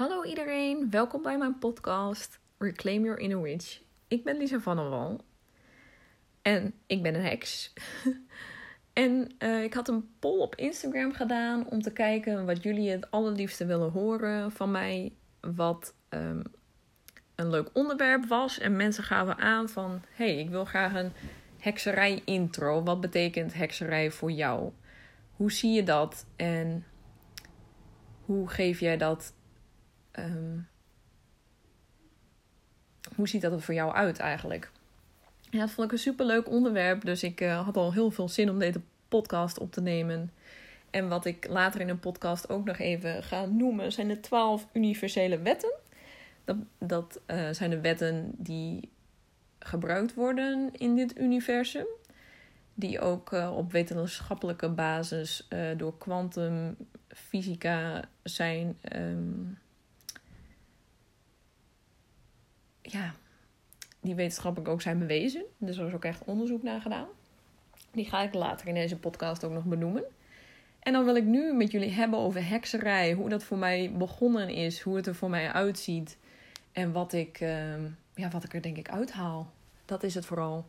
Hallo iedereen, welkom bij mijn podcast Reclaim Your Inner Witch. Ik ben Lisa van der Wal en ik ben een heks. en uh, ik had een poll op Instagram gedaan om te kijken wat jullie het allerliefste willen horen van mij. Wat um, een leuk onderwerp was. En mensen gaven aan van, hey, ik wil graag een hekserij intro. Wat betekent hekserij voor jou? Hoe zie je dat en hoe geef jij dat Um, hoe ziet dat er voor jou uit eigenlijk? Ja, dat vond ik een superleuk onderwerp. Dus ik uh, had al heel veel zin om deze podcast op te nemen. En wat ik later in een podcast ook nog even ga noemen, zijn de twaalf universele wetten. Dat, dat uh, zijn de wetten die gebruikt worden in dit universum. Die ook uh, op wetenschappelijke basis door kwantumfysica zijn um, ja, die wetenschappelijk ook zijn bewezen. Dus er is ook echt onderzoek naar gedaan. Die ga ik later in deze podcast ook nog benoemen. En dan wil ik nu met jullie hebben over hekserij. Hoe dat voor mij begonnen is. Hoe het er voor mij uitziet. En wat ik, uh, ja, wat ik er denk ik uithaal. Dat is het vooral.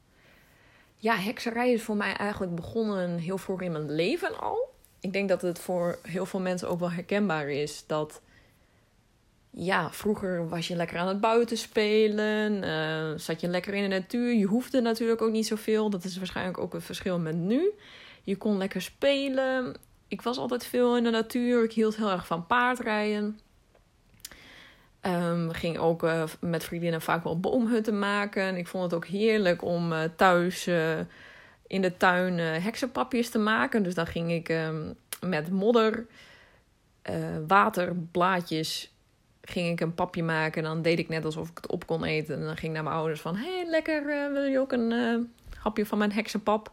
Ja, hekserij is voor mij eigenlijk begonnen heel vroeg in mijn leven al. Ik denk dat het voor heel veel mensen ook wel herkenbaar is. Dat ja, vroeger was je lekker aan het buiten spelen. Uh, zat je lekker in de natuur. Je hoefde natuurlijk ook niet zoveel. Dat is waarschijnlijk ook een verschil met nu. Je kon lekker spelen. Ik was altijd veel in de natuur. Ik hield heel erg van paardrijden. Um, ging ook uh, met vriendinnen vaak wel boomhutten maken. Ik vond het ook heerlijk om uh, thuis in de tuin heksenpapjes te maken. Dus dan ging ik um, met modder, water, blaadjes ging ik een papje maken. En dan deed ik net alsof ik het op kon eten. En dan ging ik naar mijn ouders van... hey, lekker, uh, wil je ook een uh, hapje van mijn heksenpap?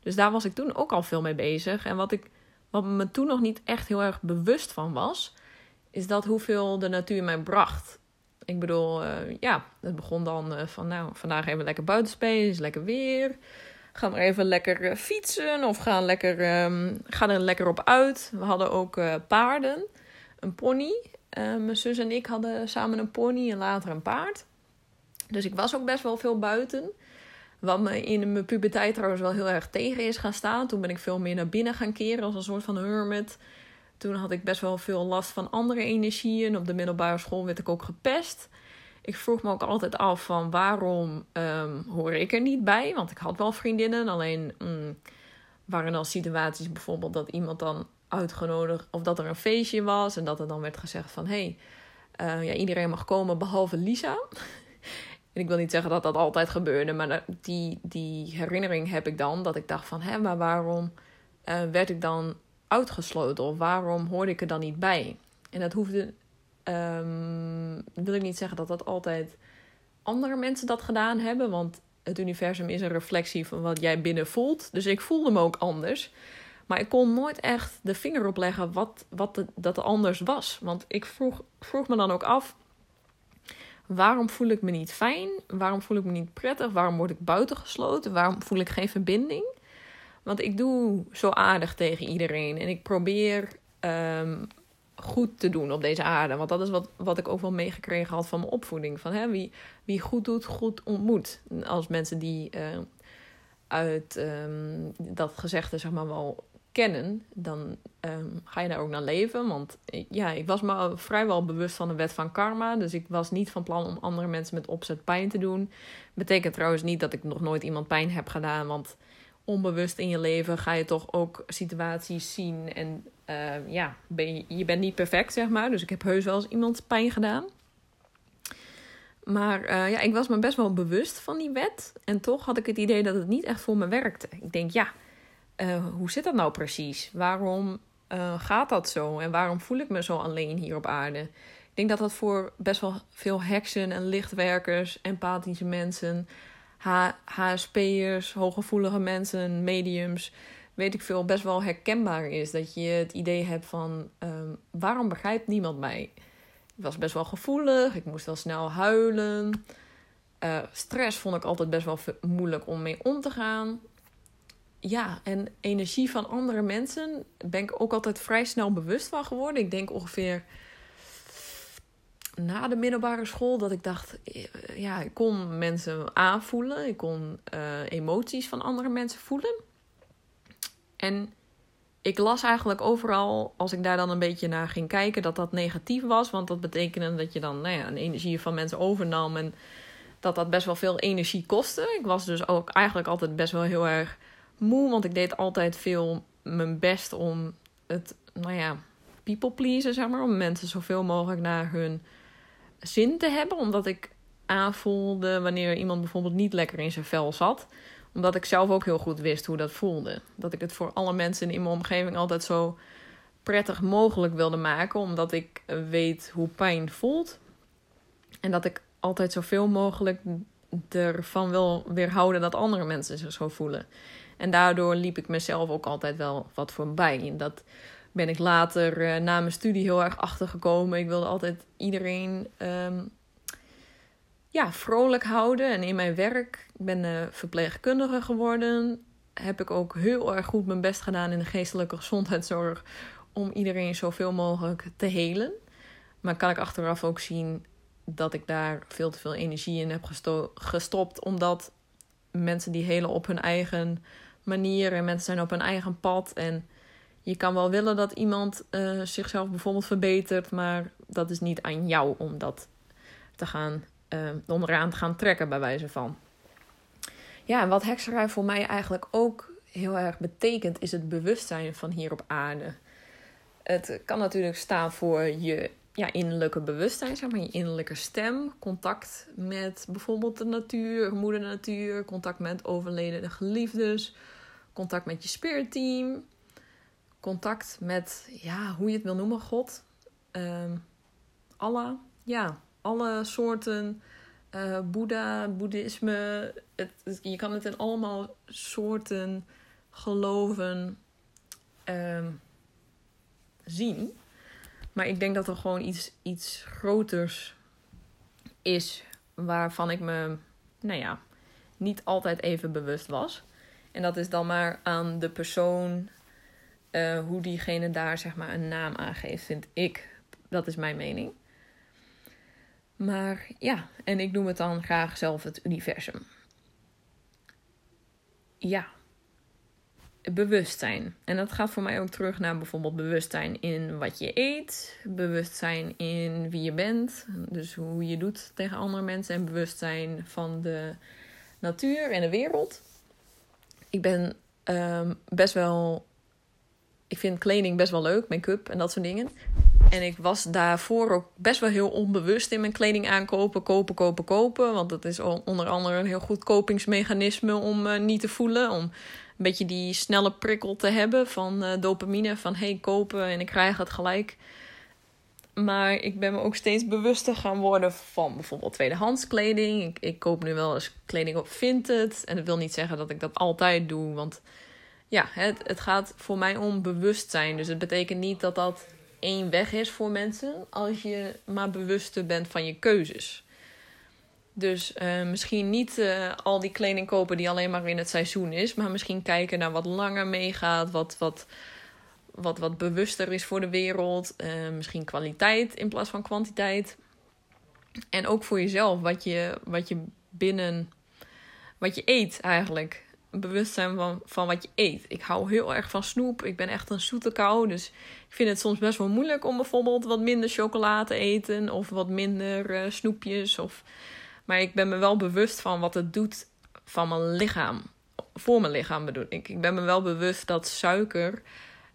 Dus daar was ik toen ook al veel mee bezig. En wat, ik, wat me toen nog niet echt heel erg bewust van was... is dat hoeveel de natuur mij bracht. Ik bedoel, uh, ja, het begon dan van... nou, vandaag even lekker buiten spelen, is lekker weer... Gaan we even lekker fietsen of gaan, lekker, um, gaan er lekker op uit. We hadden ook paarden, een pony. Uh, mijn zus en ik hadden samen een pony en later een paard. Dus ik was ook best wel veel buiten. Wat me in mijn puberteit trouwens wel heel erg tegen is gaan staan. Toen ben ik veel meer naar binnen gaan keren als een soort van hermit. Toen had ik best wel veel last van andere energieën. Op de middelbare school werd ik ook gepest. Ik vroeg me ook altijd af van waarom um, hoor ik er niet bij? Want ik had wel vriendinnen. Alleen mm, waren dan situaties bijvoorbeeld dat iemand dan uitgenodigd of dat er een feestje was en dat er dan werd gezegd van hey, uh, ja, iedereen mag komen behalve Lisa. en ik wil niet zeggen dat dat altijd gebeurde, maar die, die herinnering heb ik dan dat ik dacht van hé, maar waarom uh, werd ik dan uitgesloten of waarom hoorde ik er dan niet bij? En dat hoefde, um, wil ik niet zeggen dat dat altijd andere mensen dat gedaan hebben, want het universum is een reflectie van wat jij binnen voelt. Dus ik voelde me ook anders. Maar ik kon nooit echt de vinger op leggen wat, wat de, dat anders was. Want ik vroeg, vroeg me dan ook af: waarom voel ik me niet fijn? Waarom voel ik me niet prettig? Waarom word ik buitengesloten? Waarom voel ik geen verbinding? Want ik doe zo aardig tegen iedereen en ik probeer um, goed te doen op deze aarde. Want dat is wat, wat ik ook wel meegekregen had van mijn opvoeding. Van, hè, wie, wie goed doet, goed ontmoet. Als mensen die uh, uit um, dat gezegde zeg maar wel kennen, dan um, ga je daar ook naar leven. Want ja, ik was me vrijwel bewust van de wet van karma. Dus ik was niet van plan om andere mensen met opzet pijn te doen. Betekent trouwens niet dat ik nog nooit iemand pijn heb gedaan. Want onbewust in je leven ga je toch ook situaties zien. En uh, ja, je, je, bent niet perfect, zeg maar. Dus ik heb heus wel eens iemand pijn gedaan. Maar uh, ja, ik was me best wel bewust van die wet. En toch had ik het idee dat het niet echt voor me werkte. Ik denk, ja, uh, hoe zit dat nou precies? Waarom uh, gaat dat zo? En waarom voel ik me zo alleen hier op aarde? Ik denk dat dat voor best wel veel heksen en lichtwerkers, empathische mensen, HSP'ers, hooggevoelige mensen, mediums, weet ik veel, best wel herkenbaar is. Dat je het idee hebt van um, waarom begrijpt niemand mij? Ik was best wel gevoelig, ik moest wel snel huilen. Uh, stress vond ik altijd best wel moeilijk om mee om te gaan ja, en energie van andere mensen ben ik ook altijd vrij snel bewust van geworden. Ik denk ongeveer na de middelbare school dat ik dacht, eh, ja, ik kon mensen aanvoelen. Ik kon uh, emoties van andere mensen voelen. En ik las eigenlijk overal, als ik daar dan een beetje naar ging kijken, dat dat negatief was. Want dat betekende dat je dan nou ja, een energie van mensen overnam. En dat dat best wel veel energie kostte. Ik was dus ook eigenlijk altijd best wel heel erg moe. Want ik deed altijd veel mijn best om het, nou ja, people pleasen, zeg maar. Om mensen zoveel mogelijk naar hun zin te hebben. Omdat ik aanvoelde wanneer iemand bijvoorbeeld niet lekker in zijn vel zat. Omdat ik zelf ook heel goed wist hoe dat voelde. Dat ik het voor alle mensen in mijn omgeving altijd zo prettig mogelijk wilde maken. Omdat ik weet hoe pijn voelt. En dat ik altijd zoveel mogelijk ervan wil weerhouden dat andere mensen zich zo voelen. En daardoor liep ik mezelf ook altijd wel wat voorbij. En dat ben ik later uh, na mijn studie heel erg achtergekomen. Ik wilde altijd iedereen um, ja, vrolijk houden. En in mijn werk, ik ben uh, verpleegkundige geworden, heb ik ook heel erg goed mijn best gedaan in de geestelijke gezondheidszorg om iedereen zoveel mogelijk te helen. Maar kan ik achteraf ook zien dat ik daar veel te veel energie in heb gestopt, omdat mensen die helen op hun eigen manier en mensen zijn op hun eigen pad en je kan wel willen dat iemand uh, zichzelf bijvoorbeeld verbetert, maar dat is niet aan jou om dat te gaan, uh, onderaan te gaan trekken, bij wijze van. Ja, wat hekserij voor mij eigenlijk ook heel erg betekent, is het bewustzijn van hier op aarde. Het kan natuurlijk staan voor je ja, innerlijke bewustzijn, zeg maar, je innerlijke stem, contact met bijvoorbeeld de natuur, moeder natuur, contact met overledene geliefdes, contact met je spiritteam, contact met, ja, hoe je het wil noemen, God, um, Allah, ja, alle soorten uh, Boeddha, Boeddhisme. Het, je kan het in allemaal soorten geloven um, zien. Maar ik denk dat er gewoon iets, iets groters is waarvan ik me, nou ja, niet altijd even bewust was. En dat is dan maar aan de persoon uh, hoe diegene daar zeg maar een naam aan geeft, vind ik. Dat is mijn mening. Maar ja, en ik noem het dan graag zelf het universum. Ja, bewustzijn. En dat gaat voor mij ook terug naar bijvoorbeeld bewustzijn in wat je eet, bewustzijn in wie je bent, dus hoe je doet tegen andere mensen en bewustzijn van de natuur en de wereld. Ik ben um, best wel ik vind kleding best wel leuk, make-up en dat soort dingen. En ik was daarvoor ook best wel heel onbewust in mijn kleding aankopen. Kopen, kopen, kopen. Want dat is onder andere een heel goed kopingsmechanisme om uh, niet te voelen. Om een beetje die snelle prikkel te hebben van uh, dopamine. Van hey, kopen en ik krijg het gelijk. Maar ik ben me ook steeds bewuster gaan worden van bijvoorbeeld tweedehands kleding. Ik, ik koop nu wel eens kleding op Vinted. En dat wil niet zeggen dat ik dat altijd doe. Want ja, het, het gaat voor mij om bewustzijn. Dus het betekent niet dat dat één weg is voor mensen als je maar bewuster bent van je keuzes. Dus uh, misschien niet uh, al die kleding kopen die alleen maar in het seizoen is, maar misschien kijken naar wat langer meegaat, wat, wat, wat, wat bewuster is voor de wereld. Uh, misschien kwaliteit in plaats van kwantiteit. En ook voor jezelf, wat je, wat je binnen, wat je eet eigenlijk bewustzijn van, van wat je eet. Ik hou heel erg van snoep. Ik ben echt een zoete kou. Dus ik vind het soms best wel moeilijk om bijvoorbeeld wat minder chocolade te eten. Of wat minder uh, snoepjes. Of... Maar ik ben me wel bewust van wat het doet van mijn lichaam. Voor mijn lichaam bedoel ik. Ik ben me wel bewust dat suiker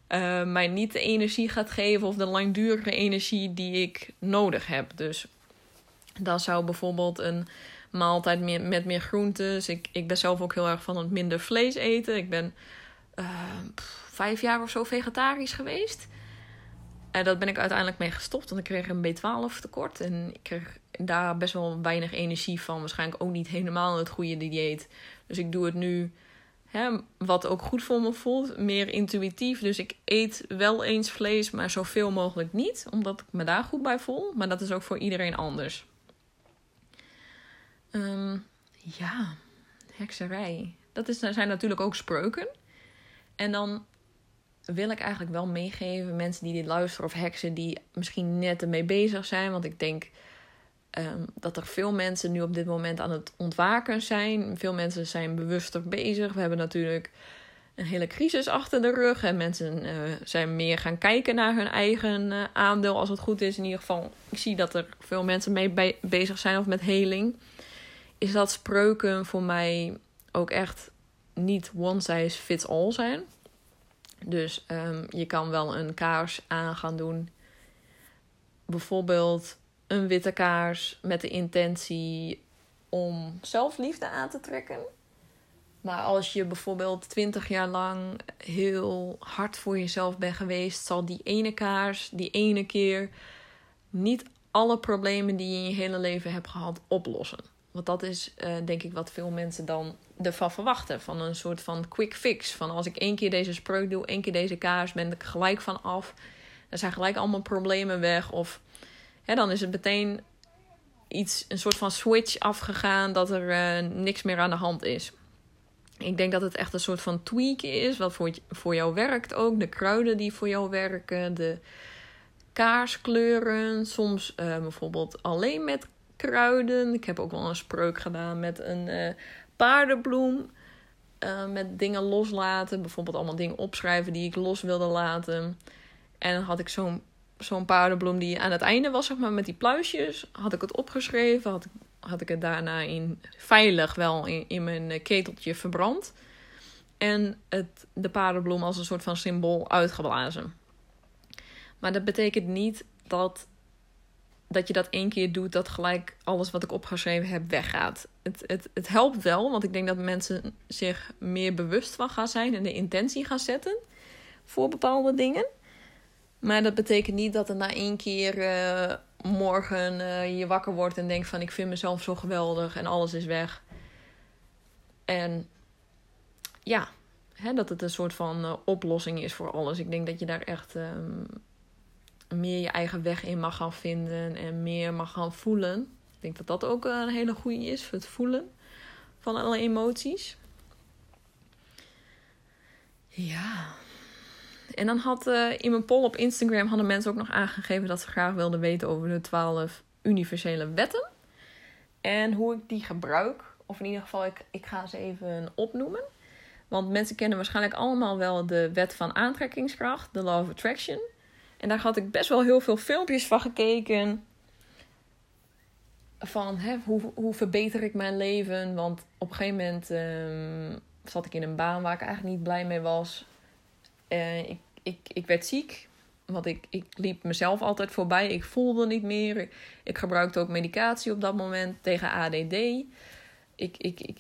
uh, mij niet de energie gaat geven. Of de langdurige energie die ik nodig heb. Dus dan zou bijvoorbeeld een maaltijd meer, met meer groentes. Ik, ik ben zelf ook heel erg van het minder vlees eten. Ik ben uh, vijf jaar of zo vegetarisch geweest. En dat ben ik uiteindelijk mee gestopt, want ik kreeg een B12 tekort. En ik kreeg daar best wel weinig energie van. Waarschijnlijk ook niet helemaal het goede dieet. Dus ik doe het nu, hè, wat ook goed voor me voelt, meer intuïtief. Dus ik eet wel eens vlees, maar zoveel mogelijk niet. Omdat ik me daar goed bij voel. Maar dat is ook voor iedereen anders. Um, ja, hekserij. Dat is, zijn natuurlijk ook spreuken. En dan wil ik eigenlijk wel meegeven. Mensen die dit luisteren of heksen die misschien net ermee bezig zijn. Want ik denk ehm, dat er veel mensen nu op dit moment aan het ontwaken zijn. Veel mensen zijn bewuster bezig. We hebben natuurlijk een hele crisis achter de rug. En mensen uh, zijn meer gaan kijken naar hun eigen uh, aandeel als het goed is. In ieder geval, ik zie dat er veel mensen mee bezig zijn of met heling. Is dat spreuken voor mij ook echt niet one size fits all zijn. Dus um, je kan wel een kaars aan gaan doen. Bijvoorbeeld een witte kaars met de intentie om zelfliefde aan te trekken. Maar als je bijvoorbeeld twintig jaar lang heel hard voor jezelf bent geweest, zal die ene kaars, die ene keer niet alle problemen die je in je hele leven hebt gehad oplossen. Want dat is uh, denk ik wat veel mensen dan ervan verwachten. Van een soort van quick fix. Van als ik één keer deze spreuk doe, één keer deze kaars, ben ik gelijk van af. Dan zijn gelijk allemaal problemen weg. Of hè, dan is het meteen iets, een soort van switch afgegaan dat er uh, niks meer aan de hand is. Ik denk dat het echt een soort van tweak is, wat voor, voor jou werkt ook. De kruiden die voor jou werken, de kaarskleuren. Soms uh, bijvoorbeeld alleen met kruiden. Ik heb ook wel een spreuk gedaan met een uh, paardenbloem. Met dingen loslaten. Bijvoorbeeld allemaal dingen opschrijven die ik los wilde laten. En dan had ik zo'n zo'n paardenbloem die aan het einde was, zeg maar, met die pluisjes. Had ik het opgeschreven. Had had ik het daarna in, veilig wel in, in mijn keteltje verbrand. En het, de paardenbloem als een soort van symbool uitgeblazen. Maar dat betekent niet dat dat je dat één keer doet, dat gelijk alles wat ik opgeschreven heb weggaat. Het, het, het helpt wel, want ik denk dat mensen zich meer bewust van gaan zijn en de intentie gaan zetten voor bepaalde dingen. Maar dat betekent niet dat er na één keer uh, morgen uh, je wakker wordt en denkt van ik vind mezelf zo geweldig en alles is weg. En ja, hè, dat het een soort van uh, oplossing is voor alles. Ik denk dat je daar echt um, meer je eigen weg in mag gaan vinden en meer mag gaan voelen. Ik denk dat dat ook een hele goede is voor het voelen van alle emoties. Ja. En dan had uh, in mijn poll op Instagram hadden mensen ook nog aangegeven dat ze graag wilden weten over de 12 universele wetten. En hoe ik die gebruik. Of in ieder geval, ik, ik ga ze even opnoemen. Want mensen kennen waarschijnlijk allemaal wel de wet van aantrekkingskracht, de Law of Attraction. En daar had ik best wel heel veel filmpjes van gekeken. Van hè, hoe, hoe verbeter ik mijn leven? Want op een gegeven moment um, zat ik in een baan waar ik eigenlijk niet blij mee was. Uh, ik, ik, ik werd ziek. Want ik, ik liep mezelf altijd voorbij. Ik voelde niet meer. Ik, ik gebruikte ook medicatie op dat moment tegen ADD. Ik, ik, ik,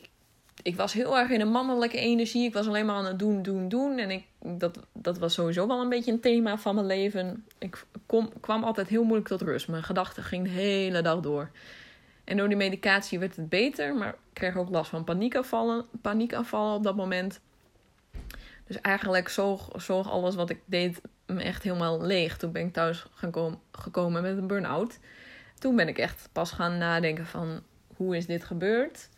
ik was heel erg in een mannelijke energie. Ik was alleen maar aan het doen, doen, doen. En ik, dat, dat was sowieso wel een beetje een thema van mijn leven. Ik kwam altijd heel moeilijk tot rust. Mijn gedachten gingen de hele dag door. En door die medicatie werd het beter, maar ik kreeg ook last van paniekaanvallen, paniekaanvallen op dat moment. Dus eigenlijk zoog, zoog alles wat ik deed me echt helemaal leeg. Toen ben ik thuis gaan gekomen met een burn-out. Toen ben ik echt pas gaan nadenken van hoe is dit gebeurd?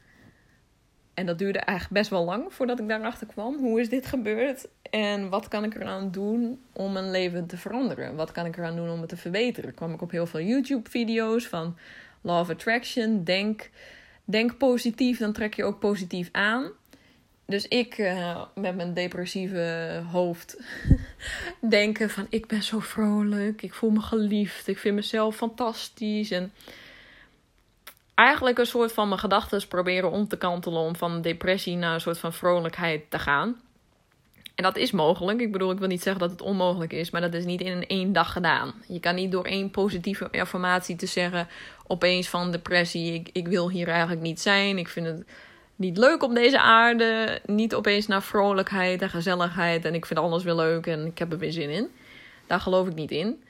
En dat duurde eigenlijk best wel lang voordat ik daarachter kwam. Hoe is dit gebeurd? En wat kan ik eraan doen om mijn leven te veranderen? Wat kan ik eraan doen om het te verbeteren? Kwam ik op heel veel YouTube-video's van Law of Attraction. Denk, denk positief, dan trek je ook positief aan. Dus ik uh, met mijn depressieve hoofd denken van ik ben zo vrolijk, ik voel me geliefd, ik vind mezelf fantastisch en eigenlijk een soort van mijn gedachten proberen om te kantelen om van depressie naar een soort van vrolijkheid te gaan. En dat is mogelijk. Ik bedoel, ik wil niet zeggen dat het onmogelijk is, maar dat is niet in één dag gedaan. Je kan niet door één positieve informatie te zeggen opeens van depressie, ik, ik wil hier eigenlijk niet zijn, ik vind het niet leuk op deze aarde, niet opeens naar vrolijkheid en gezelligheid en ik vind alles weer leuk en ik heb er weer zin in. Daar geloof ik niet in.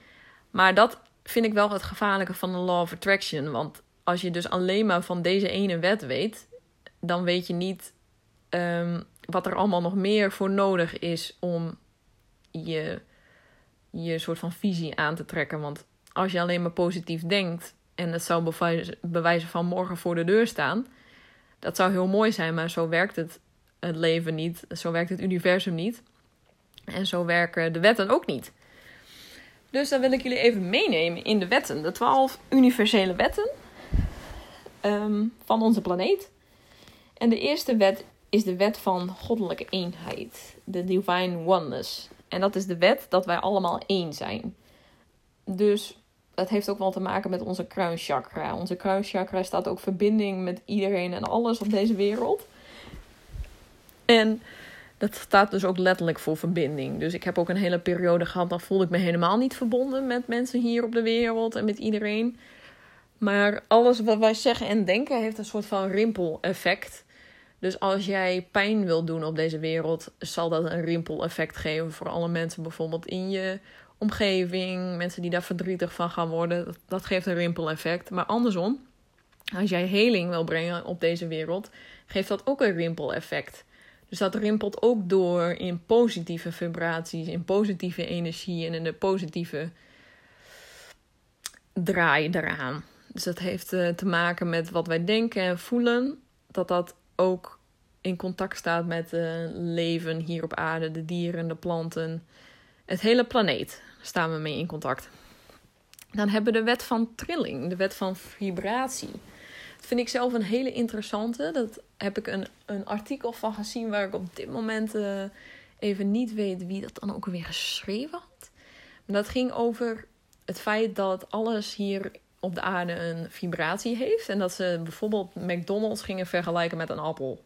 Maar dat vind ik wel het gevaarlijke van de law of attraction, want als je dus alleen maar van deze ene wet weet, dan weet je niet um, wat er allemaal nog meer voor nodig is om je, je soort van visie aan te trekken. Want als je alleen maar positief denkt en het zou bewijzen van morgen voor de deur staan, dat zou heel mooi zijn, maar zo werkt het, het leven niet, zo werkt het universum niet. En zo werken de wetten ook niet. Dus dan wil ik jullie even meenemen in de wetten. De twaalf universele wetten ehm, van onze planeet. En de eerste wet is de wet van goddelijke eenheid. De divine oneness. En dat is de wet dat wij allemaal één zijn. Dus dat heeft ook wel te maken met onze kruinchakra. Onze kruinchakra staat ook verbinding met iedereen en alles op deze wereld. En dat staat dus ook letterlijk voor verbinding. Dus ik heb ook een hele periode gehad, dan voelde ik me helemaal niet verbonden met mensen hier op de wereld en met iedereen. Maar alles wat wij zeggen en denken heeft een soort van rimpel-effect. Dus als jij pijn wil doen op deze wereld, zal dat een rimpel-effect geven voor alle mensen, bijvoorbeeld in je omgeving, mensen die daar verdrietig van gaan worden. Dat, geeft een rimpel-effect. Maar andersom, als jij heling wil brengen op deze wereld, geeft dat ook een rimpel-effect. Dus dat rimpelt ook door in positieve vibraties, in positieve energie en in de positieve draai eraan. Dus dat heeft eh, te maken met wat wij denken en voelen. Dat dat ook in contact staat met het leven hier op aarde, de dieren, de planten, het hele planeet staan we mee in contact. Dan hebben we de wet van trilling, de wet van vibratie. Dat vind ik zelf een hele interessante. Dat heb ik een, een artikel van gezien waar ik op dit moment uh, even niet weet wie dat dan ook weer geschreven had. Maar dat ging over het feit dat alles hier op de aarde een vibratie heeft. En dat ze bijvoorbeeld McDonald's gingen vergelijken met een appel.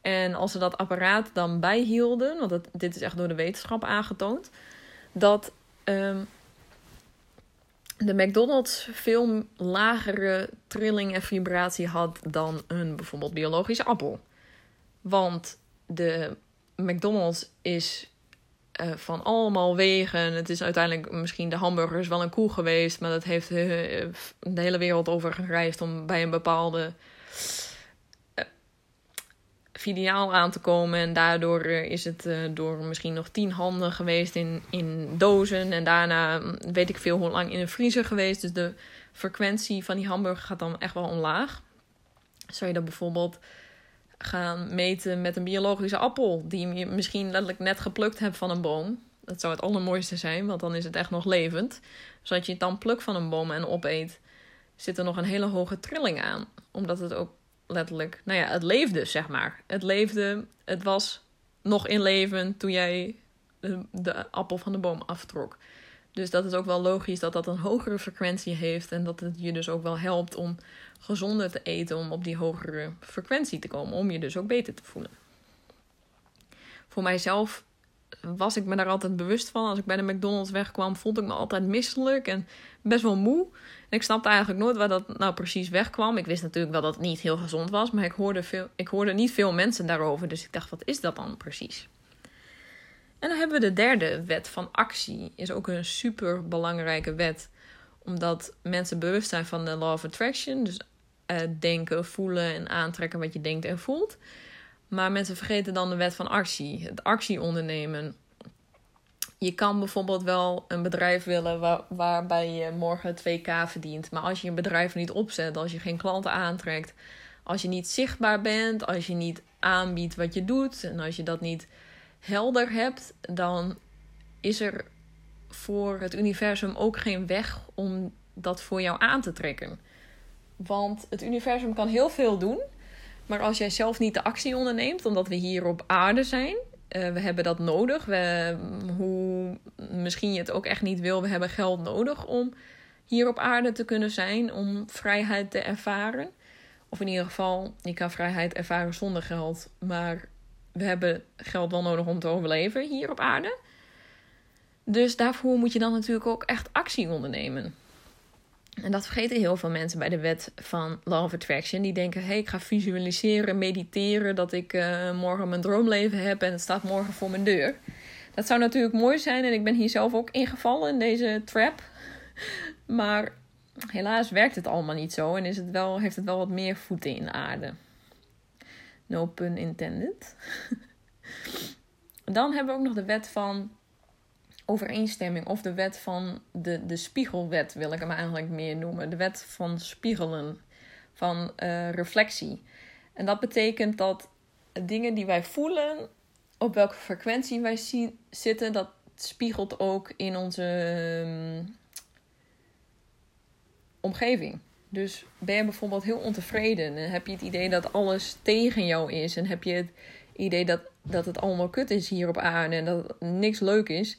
En als ze dat apparaat dan bijhielden, want dit is echt door de wetenschap aangetoond, dat um, de McDonald's veel lagere trilling en vibratie had dan een bijvoorbeeld biologische appel. Want de McDonald's is uh, van allemaal wegen. Het is uiteindelijk misschien de hamburgers wel een koe geweest, maar dat heeft uh, de hele wereld over gereisd om bij een bepaalde filiaal aan te komen. En daardoor eh, is het uh, door misschien nog tien handen geweest in, in dozen. En daarna mm, weet ik veel hoe lang in een vriezer geweest. Dus de frequentie van die hamburger gaat dan echt wel omlaag. Zou je dat bijvoorbeeld gaan meten met een biologische appel, die je misschien letterlijk net geplukt hebt van een boom. Dat zou het allermooiste zijn, want dan is het echt nog levend. Als je het dan plukt van een boom en opeet, zit er nog een hele hoge trilling aan. Omdat het ook letterlijk, nou ja, het leefde, zeg maar. Het leefde, het was nog in leven toen jij de, de appel van de boom aftrok. Dus dat is ook wel logisch dat dat een hogere frequentie heeft en dat het je dus ook wel helpt om gezonder te eten, om op die hogere frequentie te komen, om je dus ook beter te voelen. Voor mijzelf was ik me daar altijd bewust van. Als ik bij de McDonald's wegkwam, voelde ik me altijd misselijk en best wel moe. Ik snapte eigenlijk nooit waar dat nou precies wegkwam. Ik wist natuurlijk wel dat het niet heel gezond was, maar ik hoorde, veel, ik hoorde niet veel mensen daarover. Dus ik dacht, wat is dat dan precies? En dan hebben we de derde wet van actie. Is ook een super belangrijke wet. Omdat mensen bewust zijn van de law of attraction. Dus uh, denken, voelen en aantrekken wat je denkt en voelt. Maar mensen vergeten dan de wet van actie. Het actie ondernemen je kan bijvoorbeeld wel een bedrijf willen waar, waarbij je morgen 2k verdient. Maar als je een bedrijf niet opzet, als je geen klanten aantrekt, als je niet zichtbaar bent, als je niet aanbiedt wat je doet en als je dat niet helder hebt, dan is er voor het universum ook geen weg om dat voor jou aan te trekken. Want het universum kan heel veel doen, maar als jij zelf niet de actie onderneemt, omdat we hier op aarde zijn, uh, we hebben dat nodig. We, hoe misschien je het ook echt niet wil, we hebben geld nodig om hier op aarde te kunnen zijn, om vrijheid te ervaren. Of in ieder geval, je kan vrijheid ervaren zonder geld, maar we hebben geld wel nodig om te overleven hier op aarde. Dus daarvoor moet je dan natuurlijk ook echt actie ondernemen. En dat vergeten heel veel mensen bij de wet van Law of Attraction. Die denken: hé, hey, ik ga visualiseren, mediteren dat ik uh, morgen mijn droomleven heb en het staat morgen voor mijn deur. Dat zou natuurlijk mooi zijn en ik ben hier zelf ook ingevallen in deze trap. Maar helaas werkt het allemaal niet zo en is het wel, heeft het wel wat meer voeten in de aarde. No pun intended. Dan hebben we ook nog de wet van overeenstemming of de wet van de, de spiegelwet wil ik hem eigenlijk meer noemen. De wet van spiegelen, van uh, reflectie. En dat betekent dat dingen die wij voelen op welke frequentie wij zitten, dat spiegelt ook in onze ehm, omgeving. Dus ben je bijvoorbeeld heel ontevreden en heb je het idee dat alles tegen jou is en heb je het idee dat, dat het allemaal kut is hier op aarde en dat niks leuk is,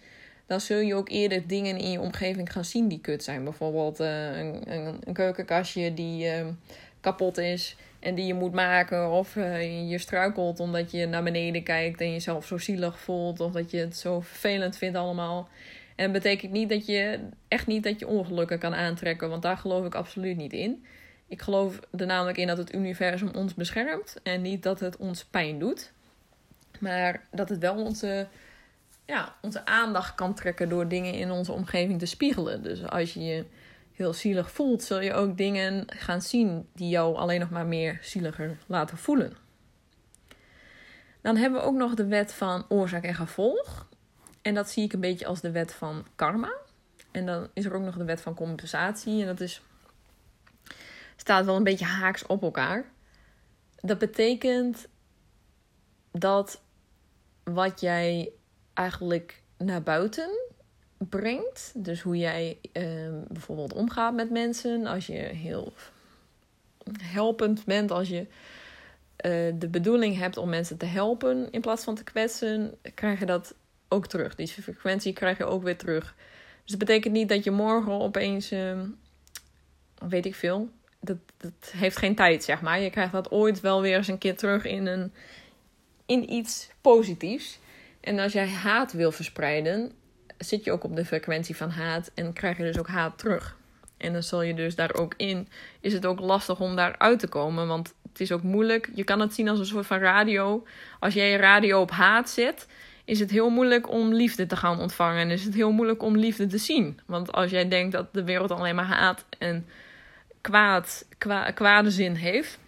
dan zul je ook eerder dingen in je omgeving gaan zien die kut zijn. Bijvoorbeeld uh, een, een, een, keukenkastje die uh, kapot is en die je moet maken. Of uh, je struikelt omdat je naar beneden kijkt en jezelf zo zielig voelt. Of dat je het zo vervelend vindt allemaal. En dat betekent niet dat je echt niet dat je ongelukken kan aantrekken. Want daar geloof ik absoluut niet in. Ik geloof er namelijk in dat het universum ons beschermt. En niet dat het ons pijn doet. Maar dat het wel onze, ja, onze aandacht kan trekken door dingen in onze omgeving te spiegelen. Dus als je je heel zielig voelt, zul je ook dingen gaan zien die jou alleen nog maar meer zieliger laten voelen. Dan hebben we ook nog de wet van oorzaak en gevolg. En dat zie ik een beetje als de wet van karma. En dan is er ook nog de wet van compensatie. En dat is, staat wel een beetje haaks op elkaar. Dat betekent dat wat jij eigenlijk naar buiten brengt. Dus hoe jij ehm, bijvoorbeeld omgaat met mensen. Als je heel helpend bent, als je eh, de bedoeling hebt om mensen te helpen in plaats van te kwetsen, krijg je dat ook terug. Die frequentie krijg je ook weer terug. Dus dat betekent niet dat je morgen opeens, uh, weet ik veel, dat, dat heeft geen tijd, zeg maar. Je krijgt dat ooit wel weer eens een keer terug in, een, in iets positiefs. En als jij haat wil verspreiden, zit je ook op de frequentie van haat en krijg je dus ook haat terug. En dan zal je dus daar ook in, is het ook lastig om daar uit te komen, want het is ook moeilijk. Je kan het zien als een soort van radio. Als jij je radio op haat zet, is het heel moeilijk om liefde te gaan ontvangen. En is het heel moeilijk om liefde te zien. Want als jij denkt dat de wereld alleen maar haat en kwaad, kwa, kwade zin heeft,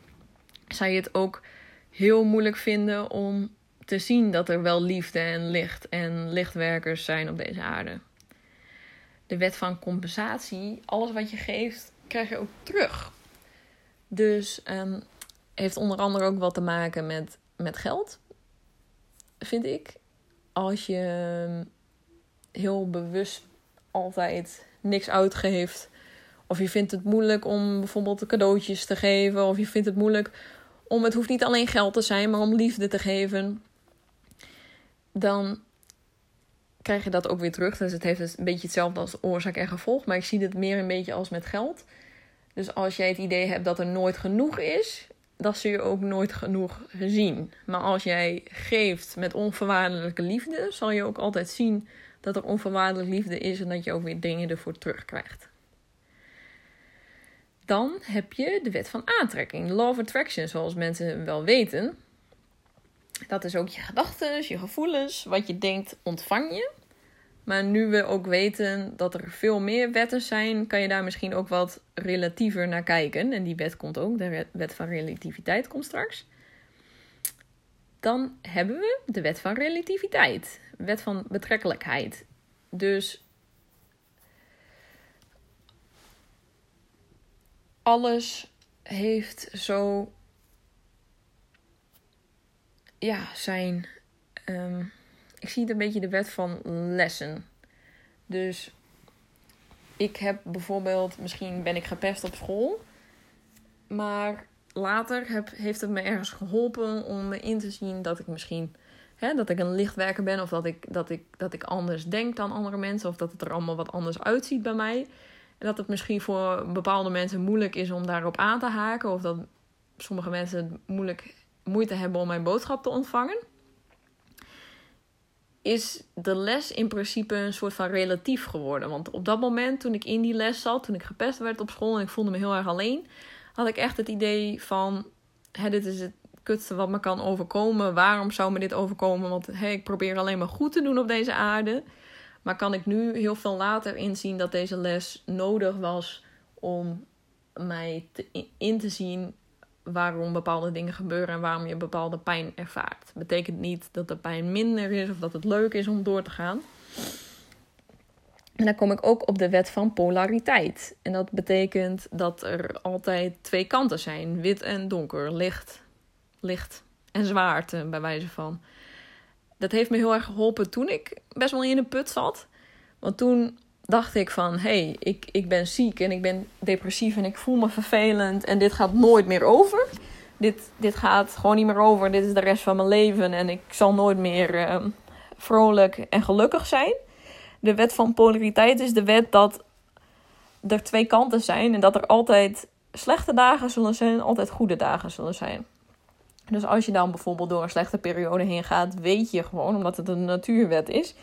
zou je het ook heel moeilijk vinden om te zien dat er wel liefde en licht en lichtwerkers zijn op deze aarde. De wet van compensatie, alles wat je geeft, krijg je ook terug. Dus um, heeft onder andere ook wat te maken met, met geld, vind ik. Als je ehm, heel bewust altijd niks uitgeeft, of je vindt het moeilijk om bijvoorbeeld cadeautjes te geven, of je vindt het moeilijk om, het hoeft niet alleen geld te zijn, maar om liefde te geven dan krijg je dat ook weer terug. Dus het heeft dus een beetje hetzelfde als oorzaak en gevolg. Maar ik zie het meer een beetje als met geld. Dus als jij het idee hebt dat er nooit genoeg is, dan zul je ook nooit genoeg zien. Maar als jij geeft met onvoorwaardelijke liefde, zal je ook altijd zien dat er onvoorwaardelijke liefde is en dat je ook weer dingen ervoor terugkrijgt. Dan heb je de wet van aantrekking, law of attraction, zoals mensen wel weten. Dat is ook je gedachten, je gevoelens, wat je denkt, ontvang je. Maar nu we ook weten dat er veel meer wetten zijn, kan je daar misschien ook wat relatiever naar kijken. En die wet komt ook, de wet van relativiteit komt straks. Dan hebben we de wet van relativiteit, wet van betrekkelijkheid. Dus alles heeft zo ja, zijn. Um, ik zie het een beetje de wet van lessen. Dus ik heb bijvoorbeeld, misschien ben ik gepest op school. Maar later heb, heeft het me ergens geholpen om in te zien dat ik misschien hè, dat ik een lichtwerker ben. Of dat ik, dat, ik, dat ik anders denk dan andere mensen. Of dat het er allemaal wat anders uitziet bij mij. En dat het misschien voor bepaalde mensen moeilijk is om daarop aan te haken. Of dat sommige mensen het moeilijk moeite hebben om mijn boodschap te ontvangen, is de les in principe een soort van relatief geworden. Want op dat moment, toen ik in die les zat, toen ik gepest werd op school en ik voelde me heel erg alleen, had ik echt het idee van: hè, dit is het kutste wat me kan overkomen. Waarom zou me dit overkomen? Want hè, ik probeer alleen maar goed te doen op deze aarde. Maar kan ik nu heel veel later inzien dat deze les nodig was om mij in te zien waarom bepaalde dingen gebeuren en waarom je bepaalde pijn ervaart. Betekent niet dat de pijn minder is of dat het leuk is om door te gaan. En dan kom ik ook op de wet van polariteit. En dat betekent dat er altijd twee kanten zijn: wit en donker, licht, licht en zwaarte, bij wijze van. dat heeft me heel erg geholpen toen ik best wel in de put zat. Want toen dacht ik van, hé, hey, ik, ik ben ziek en ik ben depressief en ik voel me vervelend en dit gaat nooit meer over. Dit, dit gaat gewoon niet meer over, dit is de rest van mijn leven en ik zal nooit meer uh, vrolijk en gelukkig zijn. De wet van polariteit is de wet dat er twee kanten zijn en dat er altijd slechte dagen zullen zijn en altijd goede dagen zullen zijn. Dus als je dan bijvoorbeeld door een slechte periode heen gaat, weet je gewoon, omdat het een natuurwet is,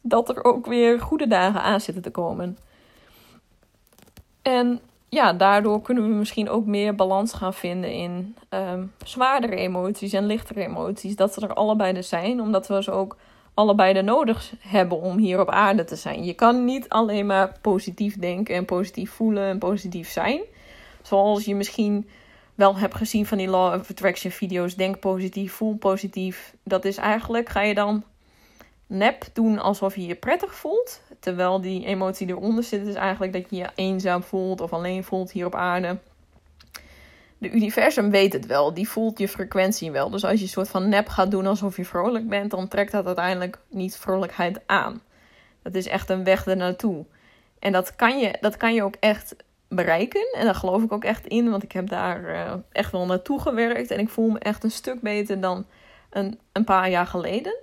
dat er ook weer goede dagen aan zitten te komen. En ja, daardoor kunnen we misschien ook meer balans gaan vinden in um, zwaardere emoties en lichtere emoties. Dat ze er allebei er zijn, omdat we ze ook allebei de nodig hebben om hier op aarde te zijn. Je kan niet alleen maar positief denken en positief voelen en positief zijn. Zoals je misschien wel hebt gezien van die Law of Attraction video's. Denk positief, voel positief. Dat is eigenlijk, ga je dan nep doen alsof je je prettig voelt. Terwijl die emotie eronder zit, is eigenlijk dat je je eenzaam voelt of alleen voelt hier op aarde. De universum weet het wel, die voelt je frequentie wel. Dus als je een soort van nep gaat doen alsof je vrolijk bent, dan trekt dat uiteindelijk niet vrolijkheid aan. Dat is echt een weg ernaartoe. En dat kan je, dat kan je ook echt bereiken. En daar geloof ik ook echt in, want ik heb daar uh, echt wel naartoe gewerkt. En ik voel me echt een stuk beter dan een, een paar jaar geleden.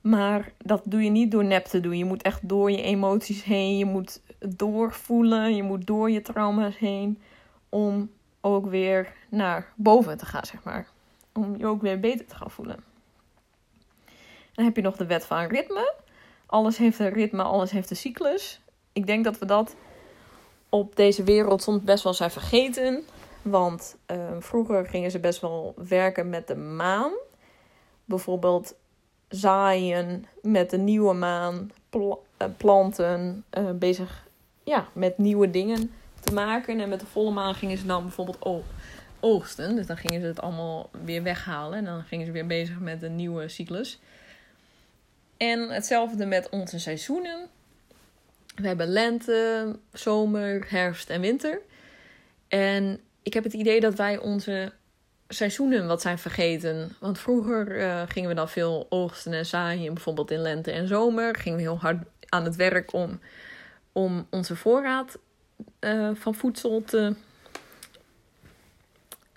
Maar dat doe je niet door nep te doen. Je moet echt door je emoties heen. Je moet doorvoelen. Je moet door je trauma's heen. Om ook weer naar boven te gaan, zeg maar. Om je ook weer beter te gaan voelen. Dan heb je nog de wet van ritme. Alles heeft een ritme, alles heeft een cyclus. Ik denk dat we dat op deze wereld soms best wel zijn vergeten. Want uh, vroeger gingen ze best wel werken met de maan. Bijvoorbeeld zaaien met de nieuwe maan, pl uh, planten, uh, bezig ja, met nieuwe dingen te maken. En met de volle maan gingen ze dan bijvoorbeeld oogsten. Dus dan gingen ze het allemaal weer weghalen. En dan gingen ze weer bezig met een nieuwe cyclus. En hetzelfde met onze seizoenen. We hebben lente, zomer, herfst en winter. En ik heb het idee dat wij onze seizoenen wat zijn vergeten. Want vroeger uh, gingen we dan veel oogsten en zaaien, bijvoorbeeld in lente en zomer. Gingen we heel hard aan het werk om, om onze voorraad uh, van voedsel te,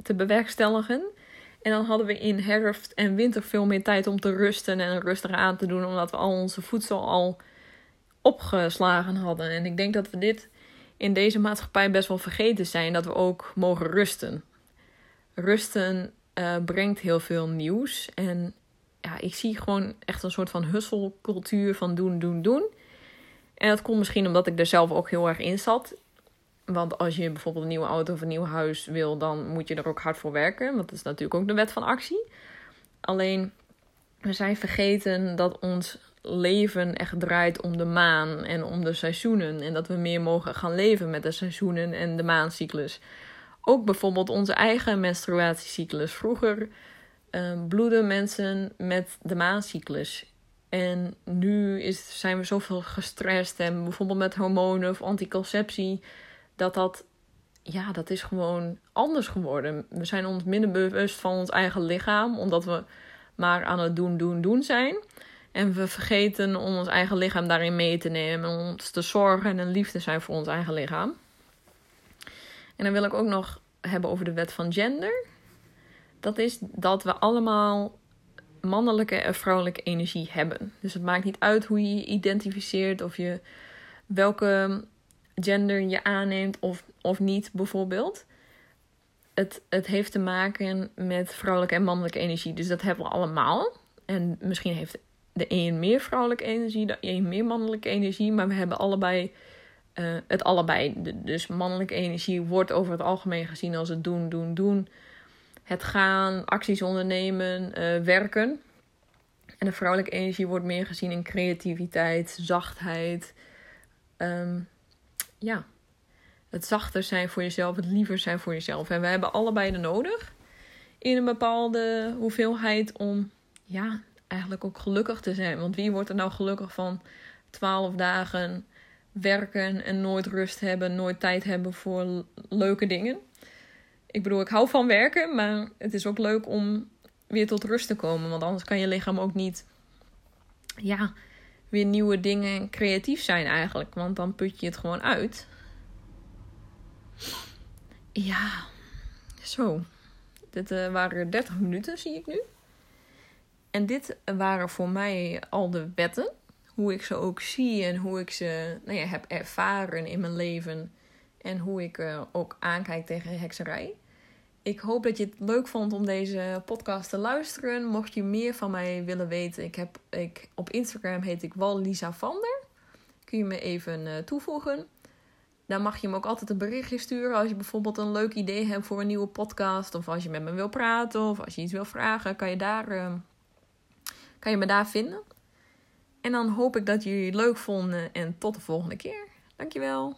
te bewerkstelligen. En dan hadden we in herfst en winter veel meer tijd om te rusten en rustig aan te doen, omdat we al onze voedsel al opgeslagen hadden. En ik denk dat we dit in deze maatschappij best wel vergeten zijn, dat we ook mogen rusten. Rusten uh, brengt heel veel nieuws. En ja, ik zie gewoon echt een soort van husselcultuur van doen, doen, doen. En dat komt misschien omdat ik er zelf ook heel erg in zat. Want als je bijvoorbeeld een nieuwe auto of een nieuw huis wil, dan moet je er ook hard voor werken. Want dat is natuurlijk ook de wet van actie. Alleen, we zijn vergeten dat ons leven echt draait om de maan en om de seizoenen. En dat we meer mogen gaan leven met de seizoenen en de maancyclus. Ook bijvoorbeeld onze eigen menstruatiecyclus. Vroeger uh, bloeden mensen met de maancyclus. En nu is, zijn we zoveel gestrest en bijvoorbeeld met hormonen of anticonceptie, dat dat, ja, dat is gewoon anders geworden. We zijn ons minder bewust van ons eigen lichaam, omdat we maar aan het doen, doen, doen zijn. En we vergeten om ons eigen lichaam daarin mee te nemen. Om ons te zorgen en lief te zijn voor ons eigen lichaam. En dan wil ik ook nog hebben over de wet van gender. Dat is dat we allemaal mannelijke en vrouwelijke energie hebben. Dus het maakt niet uit hoe je je identificeert of je welke gender je aanneemt of, of niet, bijvoorbeeld. Het, het heeft te maken met vrouwelijke en mannelijke energie. Dus dat hebben we allemaal. En misschien heeft de een meer vrouwelijke energie, de een meer mannelijke energie. Maar we hebben allebei uh, het allebei. Dus mannelijke energie wordt over het algemeen gezien als het doen, doen, doen. Het gaan, acties ondernemen, uh, werken. En de vrouwelijke energie wordt meer gezien in creativiteit, zachtheid. Um, ja, het zachter zijn voor jezelf, het liever zijn voor jezelf. En we hebben allebei de nodig in een bepaalde hoeveelheid om ja, eigenlijk ook gelukkig te zijn. Want wie wordt er nou gelukkig van 12 dagen werken en nooit rust hebben, nooit tijd hebben voor leuke dingen? Ik bedoel, ik hou van werken, maar het is ook leuk om weer tot rust te komen. Want anders kan je lichaam ook niet ja, weer nieuwe dingen creatief zijn eigenlijk. Want dan put je het gewoon uit. Ja, zo. Dit uh, waren 30 minuten, zie ik nu. En dit waren voor mij al de wetten. Hoe ik ze ook zie en hoe ik ze nou ja, heb ervaren in mijn leven. En hoe ik uh, ook aankijk tegen hekserij. Ik hoop dat je het leuk vond om deze podcast te luisteren. Mocht je meer van mij willen weten, ik heb, ik, op Instagram heet ik Wal Lisa Vander. Kun je me even uh, toevoegen. Dan mag je me ook altijd een berichtje sturen als je bijvoorbeeld een leuk idee hebt voor een nieuwe podcast. Of als je met me wil praten of als je iets wil vragen, kan je, daar, uh, kan je me daar vinden. En dan hoop ik dat jullie het leuk vonden en tot de volgende keer. Dankjewel.